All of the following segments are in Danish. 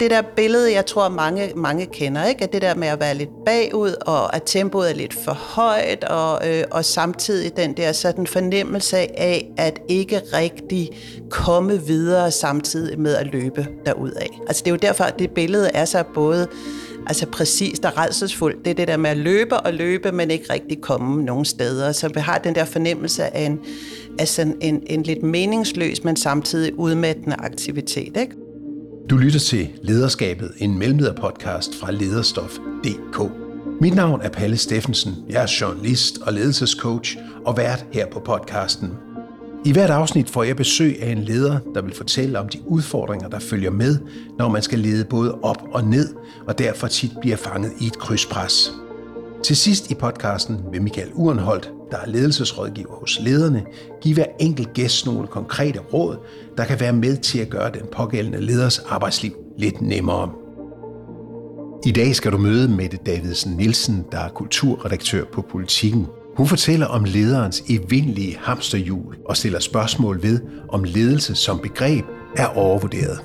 det der billede, jeg tror, mange, mange kender, ikke? At det der med at være lidt bagud, og at tempoet er lidt for højt, og, øh, og samtidig den der sådan fornemmelse af, at ikke rigtig komme videre samtidig med at løbe derudad. Altså det er jo derfor, at det billede er så både altså præcist og redselsfuldt. Det er det der med at løbe og løbe, men ikke rigtig komme nogen steder. Så vi har den der fornemmelse af en, af sådan en, en lidt meningsløs, men samtidig udmattende aktivitet. Ikke? Du lytter til Lederskabet, en mellemlederpodcast fra lederstof.dk. Mit navn er Palle Steffensen. Jeg er journalist og ledelsescoach og vært her på podcasten. I hvert afsnit får jeg besøg af en leder, der vil fortælle om de udfordringer, der følger med, når man skal lede både op og ned, og derfor tit bliver fanget i et krydspres. Til sidst i podcasten vil Michael Urenholdt, der er ledelsesrådgiver hos lederne, give hver enkelt gæst nogle konkrete råd, der kan være med til at gøre den pågældende leders arbejdsliv lidt nemmere. I dag skal du møde Mette Davidsen Nielsen, der er kulturredaktør på Politiken. Hun fortæller om lederens evindelige hamsterhjul og stiller spørgsmål ved, om ledelse som begreb er overvurderet.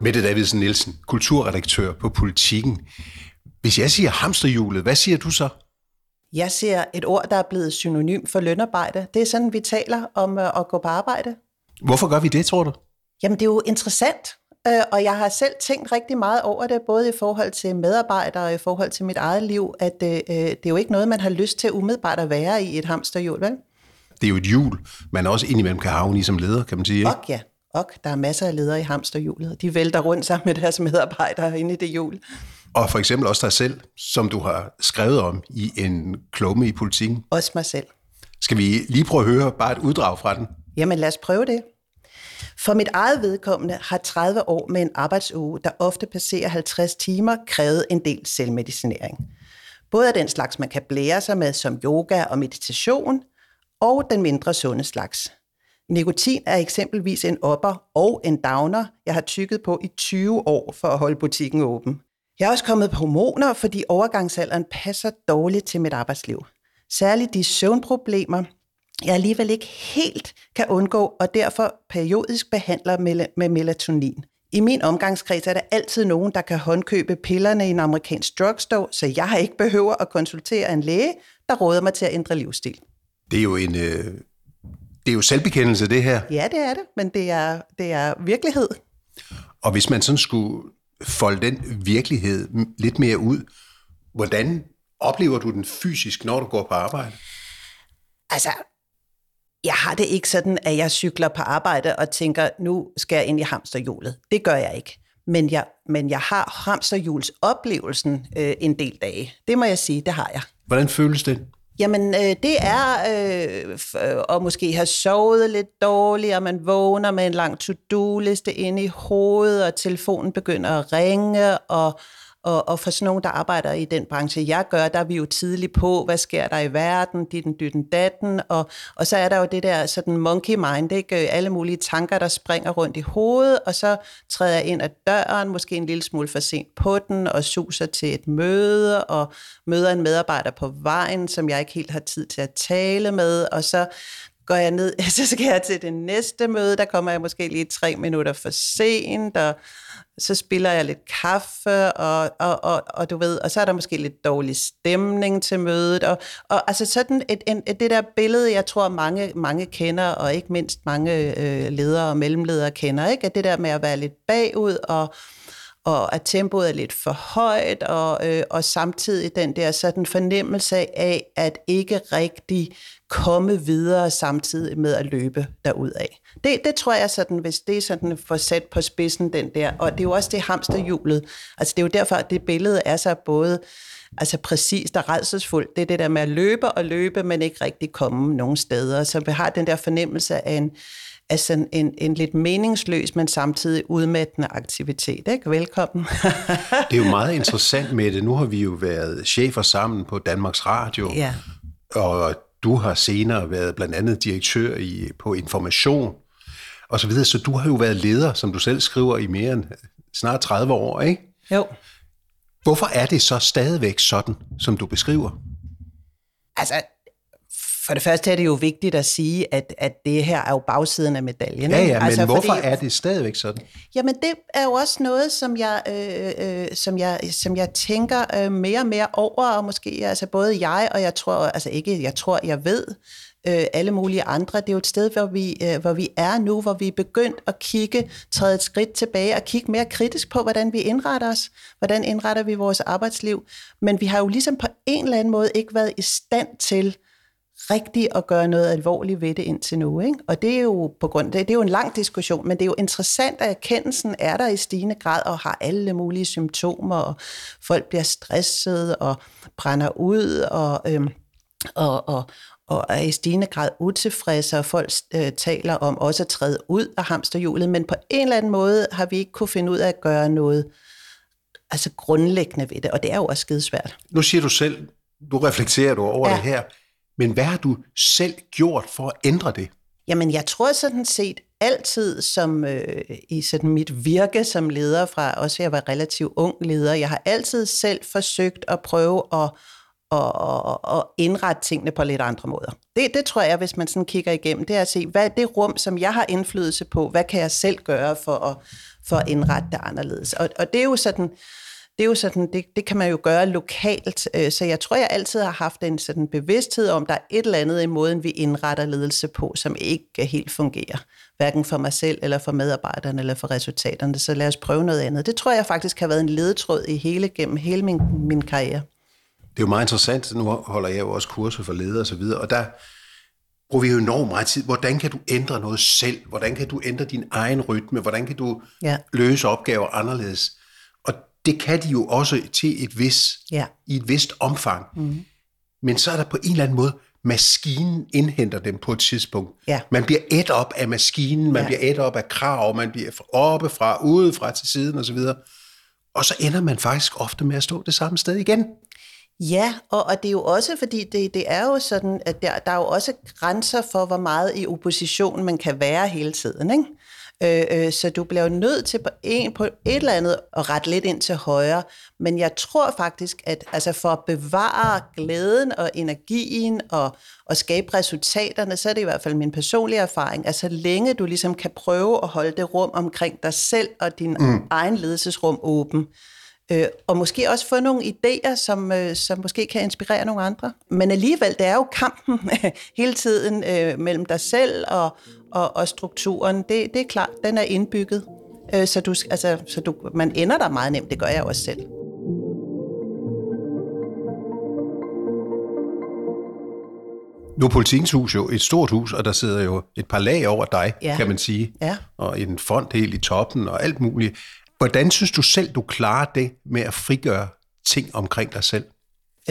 Mette Davidsen Nielsen, kulturredaktør på Politiken. Hvis jeg siger hamsterhjulet, hvad siger du så? Jeg ser et ord, der er blevet synonym for lønarbejde. Det er sådan, vi taler om øh, at gå på arbejde. Hvorfor gør vi det, tror du? Jamen, det er jo interessant, øh, og jeg har selv tænkt rigtig meget over det, både i forhold til medarbejdere og i forhold til mit eget liv, at øh, det er jo ikke noget, man har lyst til umiddelbart at være i et hamsterhjul, vel? Det er jo et hjul, man også indimellem kan havne i som leder, kan man sige. Ikke? Og ja, og der er masser af ledere i hamsterhjulet. De vælter rundt sammen med deres medarbejdere inde i det hjul. Og for eksempel også dig selv, som du har skrevet om i en klumme i politikken. Også mig selv. Skal vi lige prøve at høre bare et uddrag fra den? Jamen lad os prøve det. For mit eget vedkommende har 30 år med en arbejdsuge, der ofte passerer 50 timer, krævet en del selvmedicinering. Både af den slags, man kan blære sig med, som yoga og meditation, og den mindre sunde slags. Nikotin er eksempelvis en upper og en downer, jeg har tykket på i 20 år for at holde butikken åben. Jeg er også kommet på hormoner, fordi overgangsalderen passer dårligt til mit arbejdsliv. Særligt de søvnproblemer, jeg alligevel ikke helt kan undgå, og derfor periodisk behandler med melatonin. I min omgangskreds er der altid nogen, der kan håndkøbe pillerne i en amerikansk drugstore, så jeg har ikke behøver at konsultere en læge, der råder mig til at ændre livsstil. Det er jo en... Øh, det er jo selvbekendelse, det her. Ja, det er det, men det er, det er virkelighed. Og hvis man sådan skulle folde den virkelighed lidt mere ud, hvordan oplever du den fysisk, når du går på arbejde? Altså, jeg har det ikke sådan, at jeg cykler på arbejde og tænker, nu skal jeg ind i hamsterhjulet. Det gør jeg ikke. Men jeg, men jeg har hamsterhjuls oplevelsen øh, en del dage. Det må jeg sige, det har jeg. Hvordan føles det? Jamen, øh, det er øh, øh, at måske have sovet lidt dårligt, og man vågner med en lang to-do-liste inde i hovedet, og telefonen begynder at ringe, og og, og for sådan nogen, der arbejder i den branche, jeg gør, der er vi jo tidligt på, hvad sker der i verden, dit dytten datten, og, og så er der jo det der sådan monkey mind, ikke? Øh, alle mulige tanker, der springer rundt i hovedet, og så træder jeg ind ad døren, måske en lille smule for sent på den, og suser til et møde, og møder en medarbejder på vejen, som jeg ikke helt har tid til at tale med, og så går jeg ned, så skal jeg til det næste møde, der kommer jeg måske lige tre minutter for sent, og så spiller jeg lidt kaffe, og, og, og, og du ved, og så er der måske lidt dårlig stemning til mødet, og, og altså sådan et, et, et, det der billede, jeg tror mange, mange kender, og ikke mindst mange øh, ledere og mellemledere kender, ikke? at det der med at være lidt bagud, og, og at tempoet er lidt for højt, og, øh, og samtidig den der sådan fornemmelse af, at ikke rigtig komme videre samtidig med at løbe af. Det, det tror jeg sådan, hvis det er sådan for sat på spidsen den der, og det er jo også det hamsterhjulet. Altså det er jo derfor, at det billede er så både altså præcist og redselsfuldt. Det er det der med at løbe og løbe, men ikke rigtig komme nogen steder. Så vi har den der fornemmelse af en, af sådan en, en lidt meningsløs, men samtidig udmattende aktivitet. Ikke? Velkommen. det er jo meget interessant med det. Nu har vi jo været chefer sammen på Danmarks Radio, ja. og du har senere været blandt andet direktør i, på Information og så videre. Så du har jo været leder, som du selv skriver, i mere end snart 30 år, ikke? Jo. Hvorfor er det så stadigvæk sådan, som du beskriver? Altså, For det første er det jo vigtigt at sige, at, at det her er jo bagsiden af medaljen. Ja, ja, men altså, hvorfor fordi, er det stadigvæk sådan? Jamen det er jo også noget, som jeg, øh, øh, som jeg, som jeg tænker øh, mere og mere over, og måske altså både jeg og jeg tror, altså ikke jeg tror, jeg ved, øh, alle mulige andre. Det er jo et sted, hvor vi, øh, hvor vi er nu, hvor vi er begyndt at kigge, træde et skridt tilbage og kigge mere kritisk på, hvordan vi indretter os, hvordan indretter vi vores arbejdsliv. Men vi har jo ligesom på en eller anden måde ikke været i stand til rigtigt at gøre noget alvorligt ved det indtil nu. Ikke? Og det er jo på grund det, det er jo en lang diskussion, men det er jo interessant, at erkendelsen er der i stigende grad og har alle mulige symptomer, og folk bliver stresset og brænder ud, og, øhm, og, og, og er i stigende grad utilfredse, og folk øh, taler om også at træde ud af hamsterhjulet, men på en eller anden måde har vi ikke kunne finde ud af at gøre noget altså grundlæggende ved det, og det er jo også skidesvært. Nu siger du selv, du reflekterer du over ja. det her, men hvad har du selv gjort for at ændre det? Jamen, jeg tror sådan set altid som øh, i sådan mit virke som leder fra, også jeg var relativt ung leder, jeg har altid selv forsøgt at prøve at, at, at indrette tingene på lidt andre måder. Det, det tror jeg, hvis man sådan kigger igennem, det er at se, hvad er det rum, som jeg har indflydelse på, hvad kan jeg selv gøre for at, for at indrette det anderledes. Og, og det er jo sådan, det er jo sådan, det, det kan man jo gøre lokalt, øh, så jeg tror, jeg altid har haft en sådan bevidsthed om, der er et eller andet i måden, vi indretter ledelse på, som ikke helt fungerer, hverken for mig selv, eller for medarbejderne, eller for resultaterne, så lad os prøve noget andet. Det tror jeg faktisk har været en ledetråd i hele, gennem hele min, min karriere. Det er jo meget interessant, nu holder jeg jo også kurser for ledere og så videre, og der bruger vi jo enormt meget tid. Hvordan kan du ændre noget selv? Hvordan kan du ændre din egen rytme? Hvordan kan du ja. løse opgaver anderledes? Det kan de jo også til et vis, ja. i et vist omfang. Mm. Men så er der på en eller anden måde, maskinen indhenter dem på et tidspunkt. Ja. Man bliver et op af maskinen, man ja. bliver et op af krav, man bliver oppe fra, udefra til siden osv. Og så ender man faktisk ofte med at stå det samme sted igen. Ja, og, og det er jo også, fordi det, det er jo sådan, at der, der er jo også grænser for, hvor meget i opposition man kan være hele tiden. Ikke? Øh, øh, så du bliver jo nødt til på, en, på et eller andet at rette lidt ind til højre. Men jeg tror faktisk, at altså for at bevare glæden og energien og, og skabe resultaterne, så er det i hvert fald min personlige erfaring, at så længe du ligesom kan prøve at holde det rum omkring dig selv og din mm. egen ledelsesrum åben, Øh, og måske også få nogle idéer, som, øh, som måske kan inspirere nogle andre. Men alligevel, det er jo kampen hele tiden øh, mellem dig selv og, og, og strukturen. Det, det er klart, den er indbygget. Øh, så du, altså, så du, man ender der meget nemt, det gør jeg også selv. Nu er Politikens Hus jo et stort hus, og der sidder jo et par lag over dig, ja. kan man sige. Ja. Og en fond helt i toppen og alt muligt. Hvordan synes du selv, du klarer det med at frigøre ting omkring dig selv?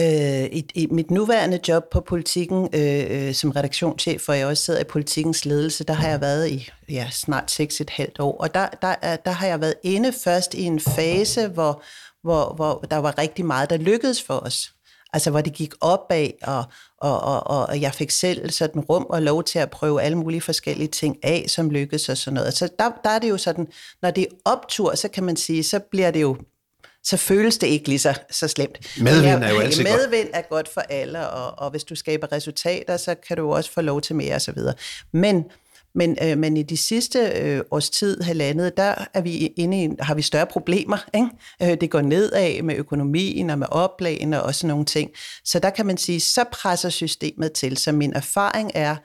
Øh, i, I mit nuværende job på politikken øh, øh som redaktionschef, og jeg også sidder i politikens ledelse, der har jeg været i ja, snart 6,5 år. Og der, der, der har jeg været inde først i en fase, hvor, hvor, hvor der var rigtig meget, der lykkedes for os. Altså hvor det gik opad, og, og, og, og jeg fik selv sådan rum og lov til at prøve alle mulige forskellige ting af, som lykkedes og sådan noget. Så der, der er det jo sådan, når det er optur, så kan man sige, så bliver det jo så føles det ikke lige så, så slemt. Medvind er jo altid Medvind er godt for alle, og, og hvis du skaber resultater, så kan du også få lov til mere osv. Men men, øh, men i de sidste øh, års tid, halvandet, der er vi inde i, har vi større problemer. Ikke? Øh, det går nedad med økonomien og med oplagene og sådan nogle ting. Så der kan man sige, så presser systemet til. Så min erfaring er,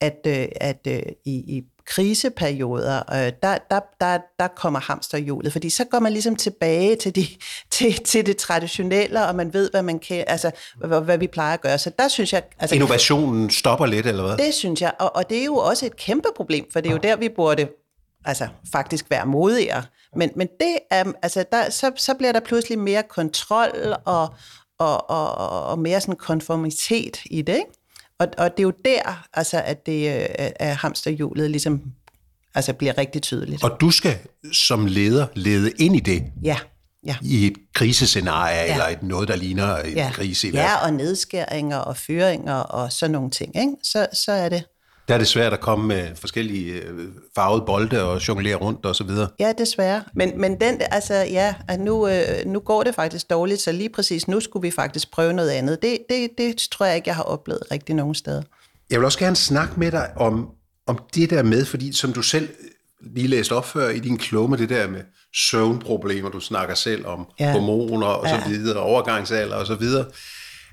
at, øh, at øh, i, i kriseperioder, øh, der, der, der, der kommer hamsterhjulet, fordi så går man ligesom tilbage til, de, til, til det traditionelle, og man ved, hvad man kan, altså, hvad, hvad vi plejer at gøre. Så der synes jeg... Altså, Innovationen stopper lidt, eller hvad? Det synes jeg, og, og det er jo også et kæmpe problem, for det er jo der, vi burde altså faktisk være modigere. Men, men det er, altså der, så, så bliver der pludselig mere kontrol og, og, og, og mere sådan konformitet i det, ikke? Og, og det er jo der, altså, at det øh, er hamsterhjulet ligesom altså, bliver rigtig tydeligt. Og du skal som leder lede ind i det? Ja. Ja. I et krisescenarie, ja. eller et noget, der ligner en ja. krise i Ja, og nedskæringer og fyringer og sådan nogle ting. Ikke? Så, så er det der er det svært at komme med forskellige øh, farvede bolde og jonglere rundt og så videre. Ja, desværre. Men, men den, altså, ja, at nu, øh, nu går det faktisk dårligt, så lige præcis nu skulle vi faktisk prøve noget andet. Det, det, det tror jeg ikke, jeg har oplevet rigtig nogen steder. Jeg vil også gerne snakke med dig om, om det der med, fordi som du selv lige læste op før i din klumme, det der med søvnproblemer, du snakker selv om, ja. hormoner og ja. så videre, overgangsalder og så videre.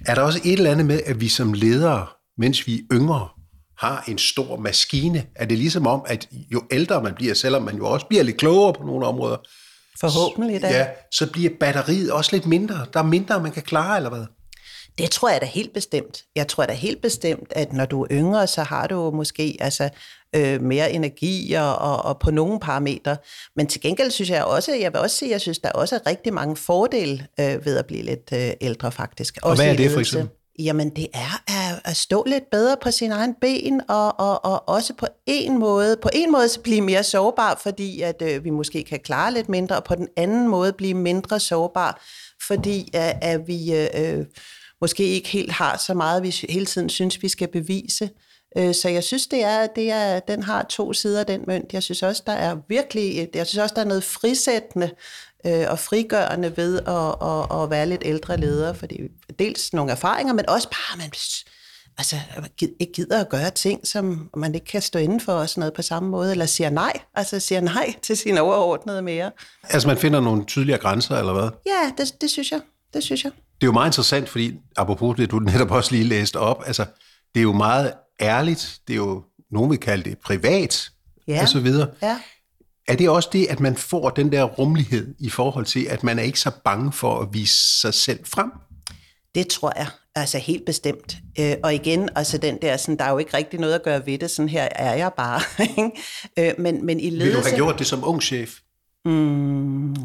Er der også et eller andet med, at vi som ledere, mens vi er yngre, har en stor maskine? Er det ligesom om, at jo ældre man bliver, selvom man jo også bliver lidt klogere på nogle områder, Forhåbentlig da. Ja, så bliver batteriet også lidt mindre. Der er mindre, man kan klare, eller hvad? Det tror jeg da helt bestemt. Jeg tror da helt bestemt, at når du er yngre, så har du måske altså, øh, mere energi og, og, og på nogle parametre. Men til gengæld synes jeg også, jeg vil også sige, jeg synes, der er også rigtig mange fordele øh, ved at blive lidt øh, ældre faktisk. Og også hvad er det for eksempel? Jamen, det er at, at stå lidt bedre på sin egen ben, og, og, og også på en måde, på en måde så blive mere sårbar, fordi at øh, vi måske kan klare lidt mindre, og på den anden måde blive mindre sårbar, fordi at, at vi øh, øh, måske ikke helt har så meget, vi hele tiden synes, vi skal bevise. Øh, så jeg synes, det er, det er, den har to sider, den mønt. Jeg synes også, der er virkelig, jeg synes også, der er noget frisættende øh, og frigørende ved at, at, at være lidt ældre leder, fordi dels nogle erfaringer, men også bare, man altså, ikke gider at gøre ting, som man ikke kan stå inden for og sådan noget på samme måde, eller siger nej, altså siger nej til sine overordnede mere. Altså man finder nogle tydeligere grænser, eller hvad? Ja, det, det synes jeg. Det synes jeg. Det er jo meget interessant, fordi apropos det, du netop også lige læste op, altså det er jo meget ærligt, det er jo, nogen vil kalde det privat, ja. og så videre. Ja. Er det også det, at man får den der rummelighed i forhold til, at man er ikke så bange for at vise sig selv frem? Det tror jeg, altså helt bestemt. Øh, og igen, altså den der, sådan, der er jo ikke rigtig noget at gøre ved det, sådan her er jeg bare. øh, men, men i ledelse... Vil du have gjort det som ung chef? Mm,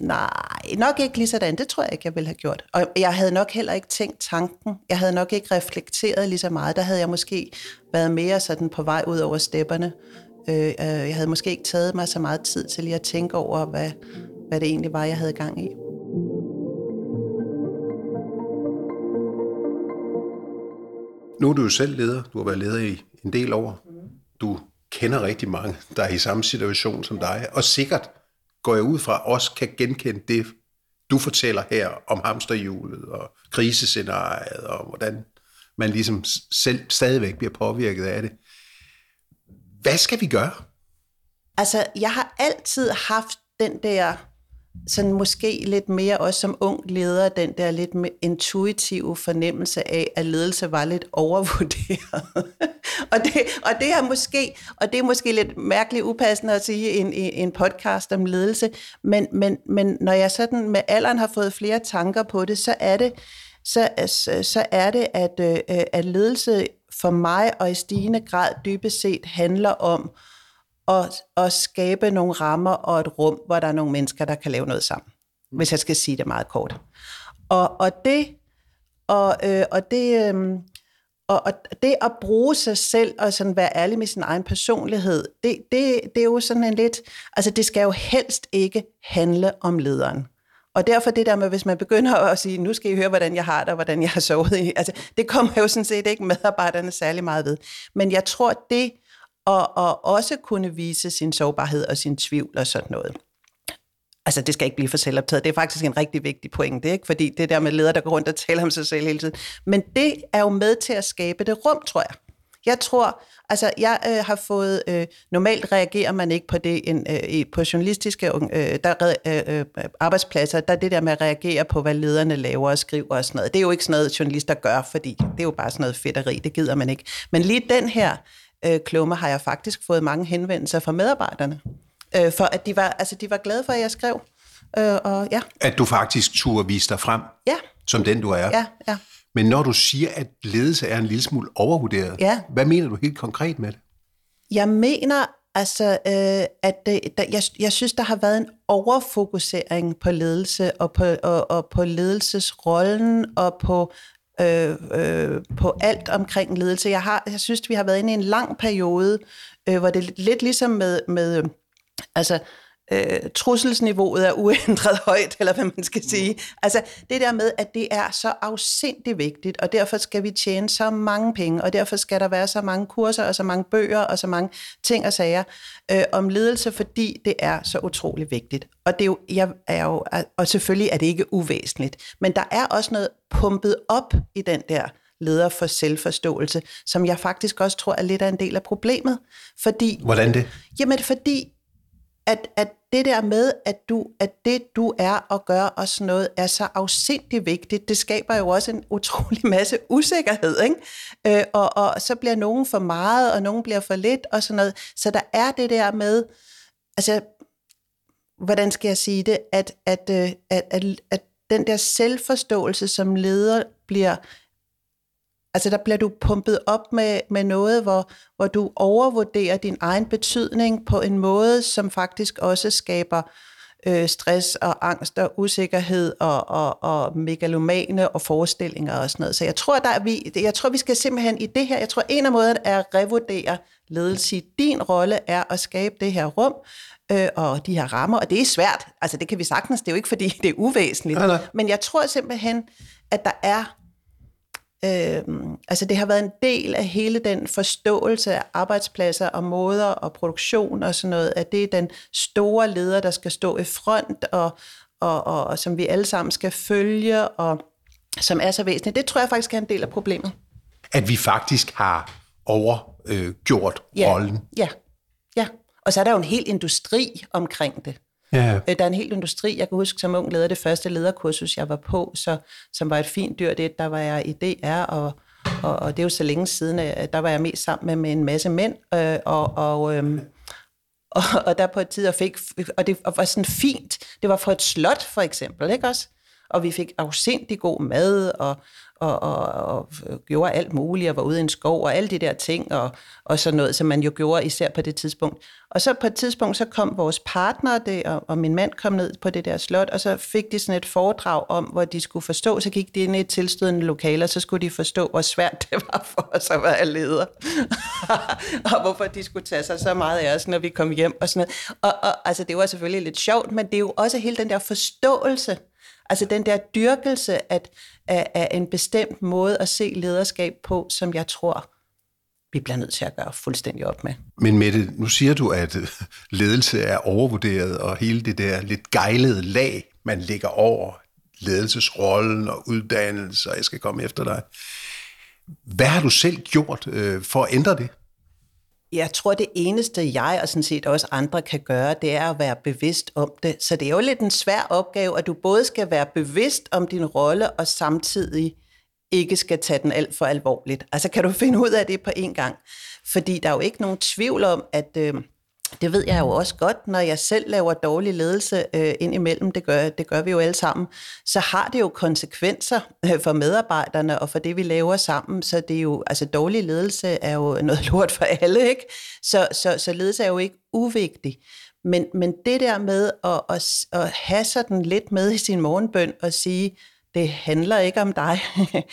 nej, nok ikke lige sådan. Det tror jeg ikke, jeg ville have gjort. Og jeg havde nok heller ikke tænkt tanken. Jeg havde nok ikke reflekteret lige så meget. Der havde jeg måske været mere sådan på vej ud over stepperne. Øh, øh, jeg havde måske ikke taget mig så meget tid til lige at tænke over, hvad, hvad det egentlig var, jeg havde gang i. Nu er du jo selv leder. Du har været leder i en del år. Du kender rigtig mange, der er i samme situation som dig, og sikkert går jeg ud fra, også kan genkende det, du fortæller her om hamsterhjulet og krisescenariet, og hvordan man ligesom selv stadigvæk bliver påvirket af det. Hvad skal vi gøre? Altså, jeg har altid haft den der, sådan måske lidt mere også som ung leder, den der lidt intuitive fornemmelse af, at ledelse var lidt overvurderet. og, det, og det er måske, og det er måske lidt mærkeligt upassende at sige i en, i en podcast om ledelse, men, men, men når jeg sådan med alderen har fået flere tanker på det, så er det, så, så, er det, at, øh, at ledelse for mig og i stigende grad dybest set handler om at, at skabe nogle rammer og et rum, hvor der er nogle mennesker, der kan lave noget sammen. Hvis jeg skal sige det meget kort. Og, og det, og, øh, og det, øh, og, og det at bruge sig selv og sådan være ærlig med sin egen personlighed, det, det, det er jo sådan en lidt, altså det skal jo helst ikke handle om lederen. Og derfor det der med, hvis man begynder at sige, nu skal I høre, hvordan jeg har det, og hvordan jeg har sovet, i, altså det kommer jo sådan set ikke medarbejderne særlig meget ved. Men jeg tror, det og, og også kunne vise sin sårbarhed og sin tvivl og sådan noget, Altså, det skal ikke blive for selvoptaget. Det er faktisk en rigtig vigtig pointe, ikke? Fordi det der med ledere, der går rundt og taler om sig selv hele tiden. Men det er jo med til at skabe det rum, tror jeg. Jeg tror, altså jeg øh, har fået, øh, normalt reagerer man ikke på det en, øh, på journalistiske øh, der, øh, øh, arbejdspladser, der er det der med at reagere på, hvad lederne laver og skriver og sådan noget. Det er jo ikke sådan noget, journalister gør, fordi det er jo bare sådan noget fedteri, det gider man ikke. Men lige den her øh, klumme har jeg faktisk fået mange henvendelser fra medarbejderne, øh, for at de var, altså, de var glade for, at jeg skrev. Øh, og, ja. At du faktisk turde vise dig frem, ja. som den du er. Ja, ja. Men når du siger, at ledelse er en lille smule overvurderet, ja. hvad mener du helt konkret med det? Jeg mener, altså, øh, at det, der, jeg, jeg synes, der har været en overfokusering på ledelse og på, og, og på ledelsesrollen og på øh, øh, på alt omkring ledelse. Jeg, har, jeg synes, vi har været inde i en lang periode, øh, hvor det er lidt ligesom med, med altså, øh, trusselsniveauet er uændret højt, eller hvad man skal sige. Altså det der med, at det er så afsindigt vigtigt, og derfor skal vi tjene så mange penge, og derfor skal der være så mange kurser, og så mange bøger, og så mange ting og sager øh, om ledelse, fordi det er så utrolig vigtigt. Og det er jo, jeg er jo, og selvfølgelig er det ikke uvæsentligt, men der er også noget pumpet op i den der leder for selvforståelse, som jeg faktisk også tror er lidt af en del af problemet. Fordi, Hvordan det? Jamen, fordi at, at det der med, at, du, at det du er og gør og sådan noget, er så afsindig vigtigt, det skaber jo også en utrolig masse usikkerhed, ikke? Øh, og, og så bliver nogen for meget, og nogen bliver for lidt, og sådan noget. Så der er det der med, altså, hvordan skal jeg sige det, at, at, øh, at, at, at den der selvforståelse som leder bliver Altså der bliver du pumpet op med, med noget, hvor, hvor du overvurderer din egen betydning på en måde, som faktisk også skaber øh, stress og angst og usikkerhed og, og, og megalomane og forestillinger og sådan noget. Så jeg tror, der er vi, jeg tror, vi skal simpelthen i det her, jeg tror, en af måderne er at revurdere ledelse. Din rolle er at skabe det her rum, øh, og de her rammer, og det er svært. Altså det kan vi sagtens, det er jo ikke, fordi det er uvæsentligt. Nej, nej. Men jeg tror simpelthen, at der er Øhm, altså det har været en del af hele den forståelse af arbejdspladser og måder og produktion og sådan noget, at det er den store leder, der skal stå i front og, og, og, og som vi alle sammen skal følge og som er så væsentligt. Det tror jeg faktisk er en del af problemet. At vi faktisk har overgjort øh, Ja, rollen. ja, ja. Og så er der jo en hel industri omkring det. Ja. Øh, Der er en hel industri. Jeg kan huske, som ung leder det første lederkursus, jeg var på, så, som var et fint dyr. Det, der var jeg i DR, og, og, og det er jo så længe siden, at der var jeg mest sammen med, med en masse mænd. Øh, og, og, øh, og, og der på et tid, og, fik, og det var sådan fint. Det var for et slot, for eksempel, ikke også? Og vi fik afsindig god mad, og, og, og, og gjorde alt muligt, og var ude i en skov, og alle de der ting, og, og sådan noget, som man jo gjorde især på det tidspunkt. Og så på et tidspunkt, så kom vores partner, det, og, og min mand kom ned på det der slot, og så fik de sådan et foredrag om, hvor de skulle forstå, så gik de ind i et tilstødende lokale, og så skulle de forstå, hvor svært det var for os at være leder. og hvorfor de skulle tage sig så meget af os, når vi kom hjem og sådan noget. Og, og altså, det var selvfølgelig lidt sjovt, men det er jo også hele den der forståelse, Altså den der dyrkelse at, af, af en bestemt måde at se lederskab på, som jeg tror, vi bliver nødt til at gøre fuldstændig op med. Men Mette, nu siger du, at øh, ledelse er overvurderet, og hele det der lidt gejlede lag, man lægger over ledelsesrollen og uddannelse, og jeg skal komme efter dig. Hvad har du selv gjort øh, for at ændre det? Jeg tror, det eneste jeg og sådan set også andre kan gøre, det er at være bevidst om det. Så det er jo lidt en svær opgave, at du både skal være bevidst om din rolle, og samtidig ikke skal tage den alt for alvorligt. Altså kan du finde ud af det på en gang? Fordi der er jo ikke nogen tvivl om, at øh, det ved jeg jo også godt, når jeg selv laver dårlig ledelse øh, indimellem, det gør, det gør vi jo alle sammen, så har det jo konsekvenser øh, for medarbejderne og for det, vi laver sammen. Så det er jo, altså dårlig ledelse er jo noget lort for alle, ikke? Så, så, så ledelse er jo ikke uvigtig. Men, men det der med at, at, at have sådan lidt med i sin morgenbøn og sige, det handler ikke om dig.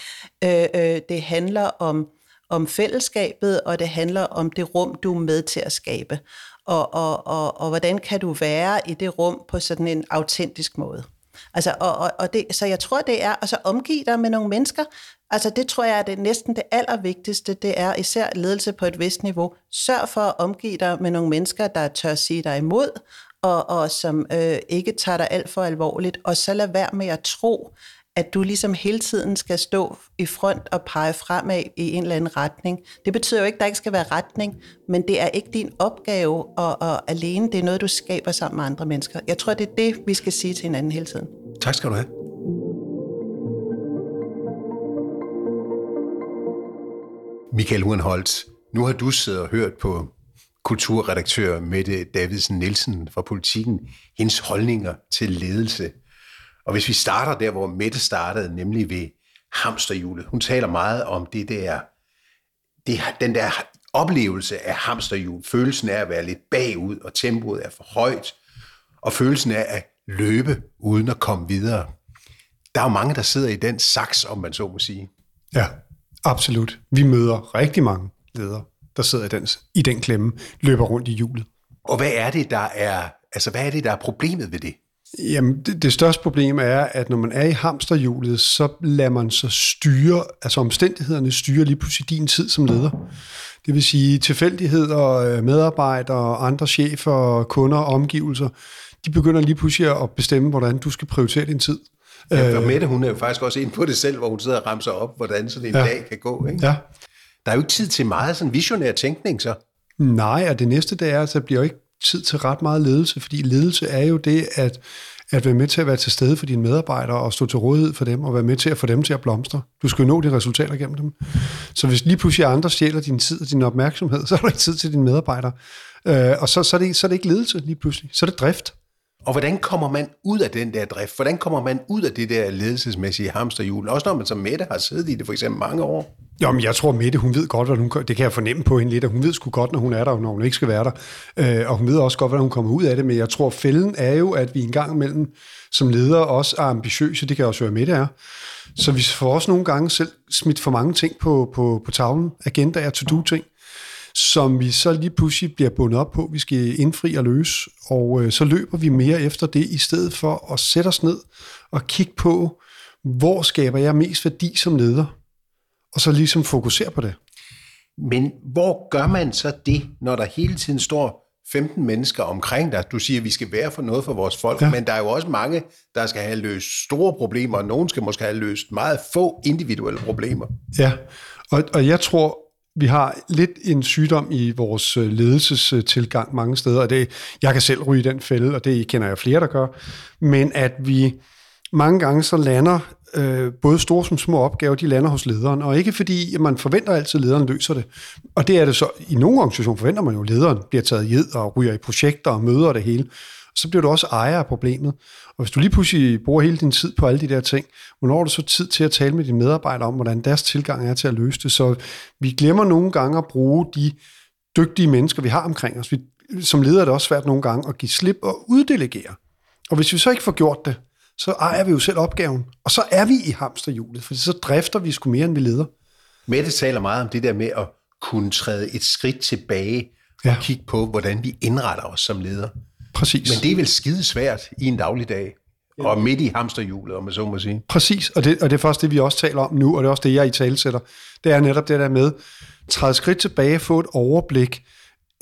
øh, øh, det handler om, om fællesskabet, og det handler om det rum, du er med til at skabe. Og, og, og, og hvordan kan du være i det rum på sådan en autentisk måde. Altså, og, og, og det, så jeg tror, det er at så omgive dig med nogle mennesker. Altså, det tror jeg er det næsten det allervigtigste. Det er især ledelse på et vist niveau. Sørg for at omgive dig med nogle mennesker, der tør sige dig imod, og, og som øh, ikke tager dig alt for alvorligt. Og så lad være med at tro, at du ligesom hele tiden skal stå i front og pege fremad i en eller anden retning. Det betyder jo ikke, at der ikke skal være retning, men det er ikke din opgave og, og alene. Det er noget, du skaber sammen med andre mennesker. Jeg tror, det er det, vi skal sige til hinanden hele tiden. Tak skal du have. Michael Urenholdt, nu har du siddet og hørt på kulturredaktør Mette Davidsen Nielsen fra Politiken, hendes holdninger til ledelse. Og hvis vi starter der, hvor Mette startede, nemlig ved hamsterhjulet. Hun taler meget om det der, det, den der oplevelse af hamsterhjul. Følelsen af at være lidt bagud, og tempoet er for højt. Og følelsen af at løbe uden at komme videre. Der er jo mange, der sidder i den saks, om man så må sige. Ja, absolut. Vi møder rigtig mange ledere, der sidder i den, i den klemme, løber rundt i hjulet. Og hvad er det, der er, altså, hvad er, det, der er problemet ved det? Jamen, det, det største problem er, at når man er i hamsterhjulet, så lader man sig styre, altså omstændighederne styrer lige pludselig din tid som leder. Det vil sige tilfældigheder, medarbejdere, andre chefer, kunder omgivelser, de begynder lige pludselig at bestemme, hvordan du skal prioritere din tid. Ja, for Mette, hun er jo faktisk også ind på det selv, hvor hun sidder og ramser op, hvordan sådan en ja. dag kan gå. Ikke? Ja. Der er jo ikke tid til meget sådan visionær tænkning, så. Nej, og det næste, det er, at der bliver jo ikke tid til ret meget ledelse, fordi ledelse er jo det, at, at være med til at være til stede for dine medarbejdere og stå til rådighed for dem og være med til at få dem til at blomstre. Du skal jo nå dine resultater gennem dem. Så hvis lige pludselig andre stjæler din tid og din opmærksomhed, så er der ikke tid til dine medarbejdere. Øh, og så, så, er det, så er det ikke ledelse lige pludselig, så er det drift. Og hvordan kommer man ud af den der drift? Hvordan kommer man ud af det der ledelsesmæssige hamsterhjul? Også når man som Mette har siddet i det for eksempel mange år. Jo, men jeg tror, Mette, hun ved godt, hvad hun Det kan jeg fornemme på hende lidt, at hun ved sgu godt, når hun er der, og når hun ikke skal være der. Øh, og hun ved også godt, hvordan hun kommer ud af det. Men jeg tror, fælden er jo, at vi en gang imellem som ledere også er ambitiøse. Det kan også være, Mette er. Så vi får også nogle gange selv smidt for mange ting på, på, på tavlen. agendaer, to-do-ting som vi så lige pludselig bliver bundet op på, vi skal indfri og løse, og øh, så løber vi mere efter det, i stedet for at sætte os ned og kigge på, hvor skaber jeg mest værdi som leder, og så ligesom fokusere på det. Men hvor gør man så det, når der hele tiden står 15 mennesker omkring dig? Du siger, at vi skal være for noget for vores folk, ja. men der er jo også mange, der skal have løst store problemer, og nogen skal måske have løst meget få individuelle problemer. Ja, og, og jeg tror, vi har lidt en sygdom i vores øh, ledelsestilgang mange steder, og det, jeg kan selv ryge i den fælde, og det kender jeg flere, der gør, men at vi mange gange så lander øh, både store som små opgaver, de lander hos lederen, og ikke fordi man forventer altid, at lederen løser det. Og det er det så, i nogle organisationer forventer man jo, at lederen bliver taget i og ryger i projekter og møder det hele så bliver du også ejer af problemet. Og hvis du lige pludselig bruger hele din tid på alle de der ting, hvornår er du så tid til at tale med dine medarbejdere om, hvordan deres tilgang er til at løse det? Så vi glemmer nogle gange at bruge de dygtige mennesker, vi har omkring os. Vi, som leder er det også svært nogle gange at give slip og uddelegere. Og hvis vi så ikke får gjort det, så ejer vi jo selv opgaven. Og så er vi i hamsterhjulet, for så drifter vi sgu mere, end vi leder. Mette taler meget om det der med at kunne træde et skridt tilbage og ja. kigge på, hvordan vi indretter os som leder. Præcis. Men det er vel skide svært i en dagligdag, ja. og midt i hamsterhjulet, om man så må sige. Præcis, og det, og det er faktisk det, vi også taler om nu, og det er også det, jeg i tale sætter. Det er netop det der med, træde skridt tilbage, få et overblik,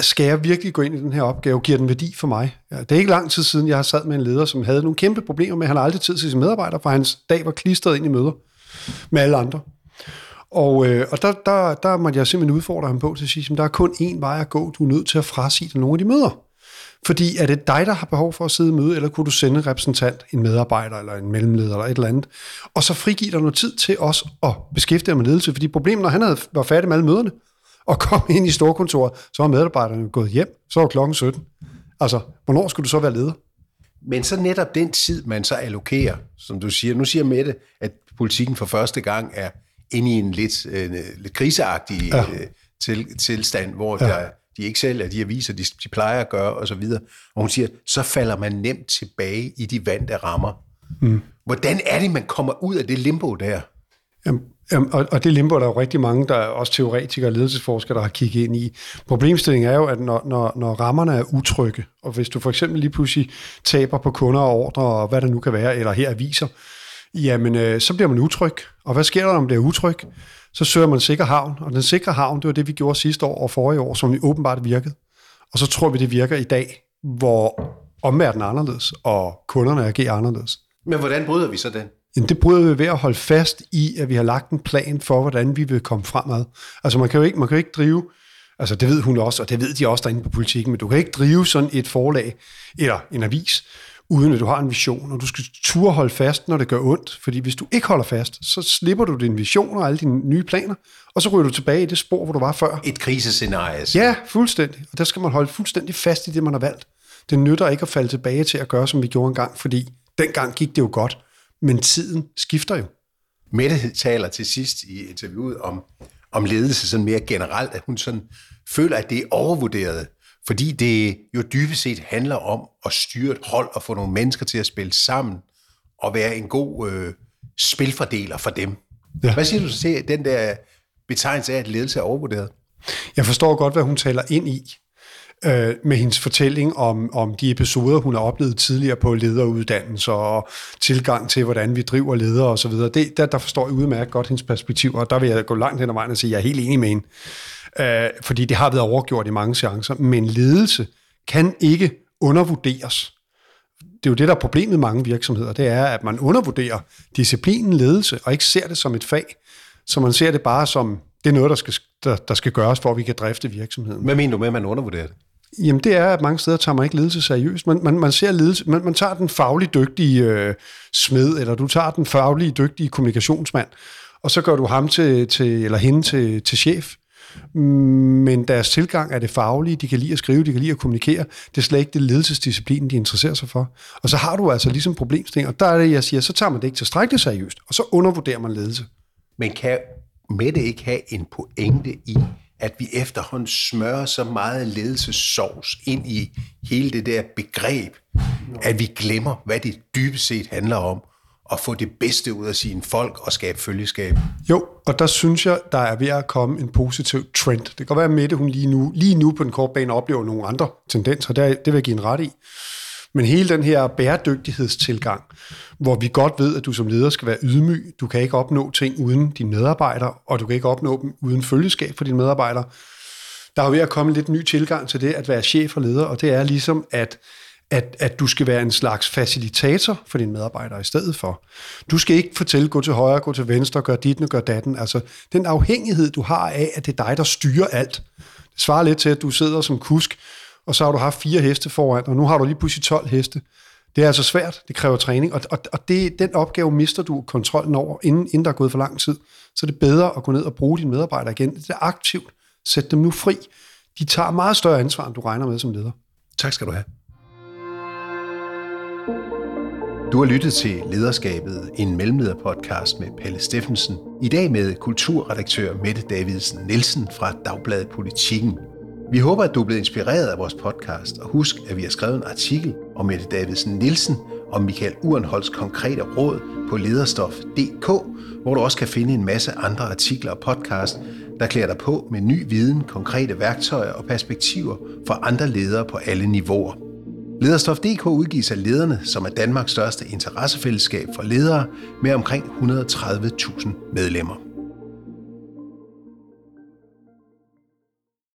skal jeg virkelig gå ind i den her opgave? Giver den værdi for mig? Ja, det er ikke lang tid siden, jeg har sad med en leder, som havde nogle kæmpe problemer med, at han aldrig tid til sine medarbejdere, for hans dag var klistret ind i møder med alle andre. Og, øh, og der, der, der måtte jeg simpelthen udfordre ham på til at sige, at der er kun én vej at gå. Du er nødt til at frasige dig nogle af de møder. Fordi er det dig, der har behov for at sidde i møde, eller kunne du sende en repræsentant, en medarbejder eller en mellemleder eller et eller andet, og så frigive dig noget tid til os at beskæftige dig med ledelse. Fordi problemet, når han havde, var færdig med alle møderne, og kom ind i storkontoret, så var medarbejderne gået hjem, så var klokken 17. Altså, hvornår skulle du så være leder? Men så netop den tid, man så allokerer, som du siger. Nu siger Mette, at politikken for første gang er inde i en lidt, øh, lidt kriseagtig ja. øh, til, tilstand, hvor ja. der de ikke sælger de aviser, de, de plejer at gøre osv. Og, og hun siger, så falder man nemt tilbage i de vante rammer. Mm. Hvordan er det, man kommer ud af det limbo der? Jamen, og, og det limbo der er jo rigtig mange, der er også teoretikere og ledelsesforskere, der har kigget ind i. Problemstillingen er jo, at når, når, når rammerne er utrygge, og hvis du for eksempel lige pludselig taber på kunder og ordre, og hvad der nu kan være, eller her aviser, jamen øh, så bliver man utryg. Og hvad sker der, når man bliver utryg? så søger man sikker havn, og den sikre havn, det var det, vi gjorde sidste år og forrige år, som åbenbart virkede. Og så tror vi, det virker i dag, hvor omverdenen er anderledes, og kunderne agerer anderledes. Men hvordan bryder vi så den? Jamen, det bryder vi ved at holde fast i, at vi har lagt en plan for, hvordan vi vil komme fremad. Altså man kan jo ikke, man kan jo ikke drive, altså det ved hun også, og det ved de også derinde på politikken, men du kan ikke drive sådan et forlag eller en avis, uden at du har en vision, og du skal turde holde fast, når det gør ondt, fordi hvis du ikke holder fast, så slipper du din vision og alle dine nye planer, og så ryger du tilbage i det spor, hvor du var før. Et krisescenarie. Ja, fuldstændig. Og der skal man holde fuldstændig fast i det, man har valgt. Det nytter ikke at falde tilbage til at gøre, som vi gjorde engang, fordi dengang gik det jo godt, men tiden skifter jo. Mette taler til sidst i interviewet om, om ledelse sådan mere generelt, at hun sådan føler, at det er overvurderet fordi det jo dybest set handler om at styre et hold og få nogle mennesker til at spille sammen og være en god øh, spilfordeler for dem. Ja. Hvad siger du til den der betegnelse af, at ledelse er overvurderet? Jeg forstår godt, hvad hun taler ind i øh, med hendes fortælling om, om de episoder, hun har oplevet tidligere på lederuddannelse og tilgang til, hvordan vi driver ledere osv. Det, der, der forstår jeg udmærket godt hendes perspektiv, og der vil jeg gå langt hen ad vejen og sige, at jeg er helt enig med hende øh, fordi det har været overgjort i mange chancer. Men ledelse kan ikke undervurderes. det er jo det, der er problemet med mange virksomheder, det er, at man undervurderer disciplinen ledelse, og ikke ser det som et fag, så man ser det bare som, det er noget, der skal, der, der skal gøres, for at vi kan drifte virksomheden. Hvad mener du med, at man undervurderer det? Jamen det er, at mange steder tager man ikke ledelse seriøst. Man, man, man ser ledelse, man, man tager den fagligt dygtige øh, smed, eller du tager den faglige dygtige kommunikationsmand, og så gør du ham til, til eller hende til, til chef. Men deres tilgang er det faglige, de kan lide at skrive, de kan lide at kommunikere. Det er slet ikke det ledelsesdisciplin, de interesserer sig for. Og så har du altså ligesom problemstilling, og der er det, jeg siger, så tager man det ikke tilstrækkeligt seriøst, og så undervurderer man ledelse. Men kan Mette ikke have en pointe i, at vi efterhånden smører så meget ledelsessovs ind i hele det der begreb, at vi glemmer, hvad det dybest set handler om, at få det bedste ud af sine folk og skabe følgeskab. Jo, og der synes jeg, der er ved at komme en positiv trend. Det kan godt være, at Mette hun lige nu, lige nu på den korte bane oplever nogle andre tendenser, det, det vil jeg give en ret i. Men hele den her bæredygtighedstilgang, hvor vi godt ved, at du som leder skal være ydmyg, du kan ikke opnå ting uden dine medarbejdere, og du kan ikke opnå dem uden følgeskab for dine medarbejdere. Der er ved at komme en lidt ny tilgang til det at være chef og leder, og det er ligesom, at at, at du skal være en slags facilitator for dine medarbejdere i stedet for. Du skal ikke fortælle, gå til højre, gå til venstre, gør dit og gør datten. Altså, den afhængighed, du har af, at det er dig, der styrer alt. Det svarer lidt til, at du sidder som kusk, og så har du haft fire heste foran, og nu har du lige pludselig 12 heste. Det er altså svært, det kræver træning, og, og, og det, den opgave mister du kontrollen over, inden, inden der er gået for lang tid. Så er det bedre at gå ned og bruge dine medarbejdere igen. Det er aktivt. Sæt dem nu fri. De tager meget større ansvar, end du regner med som leder. Tak skal du have. Du har lyttet til Lederskabet, en mellemlederpodcast med Palle Steffensen. I dag med kulturredaktør Mette Davidsen Nielsen fra Dagbladet Politikken. Vi håber, at du er blevet inspireret af vores podcast, og husk, at vi har skrevet en artikel om Mette Davidsen Nielsen og Michael Urenholds konkrete råd på lederstof.dk, hvor du også kan finde en masse andre artikler og podcast, der klæder dig på med ny viden, konkrete værktøjer og perspektiver for andre ledere på alle niveauer. Lederstof.dk udgives af lederne, som er Danmarks største interessefællesskab for ledere med omkring 130.000 medlemmer.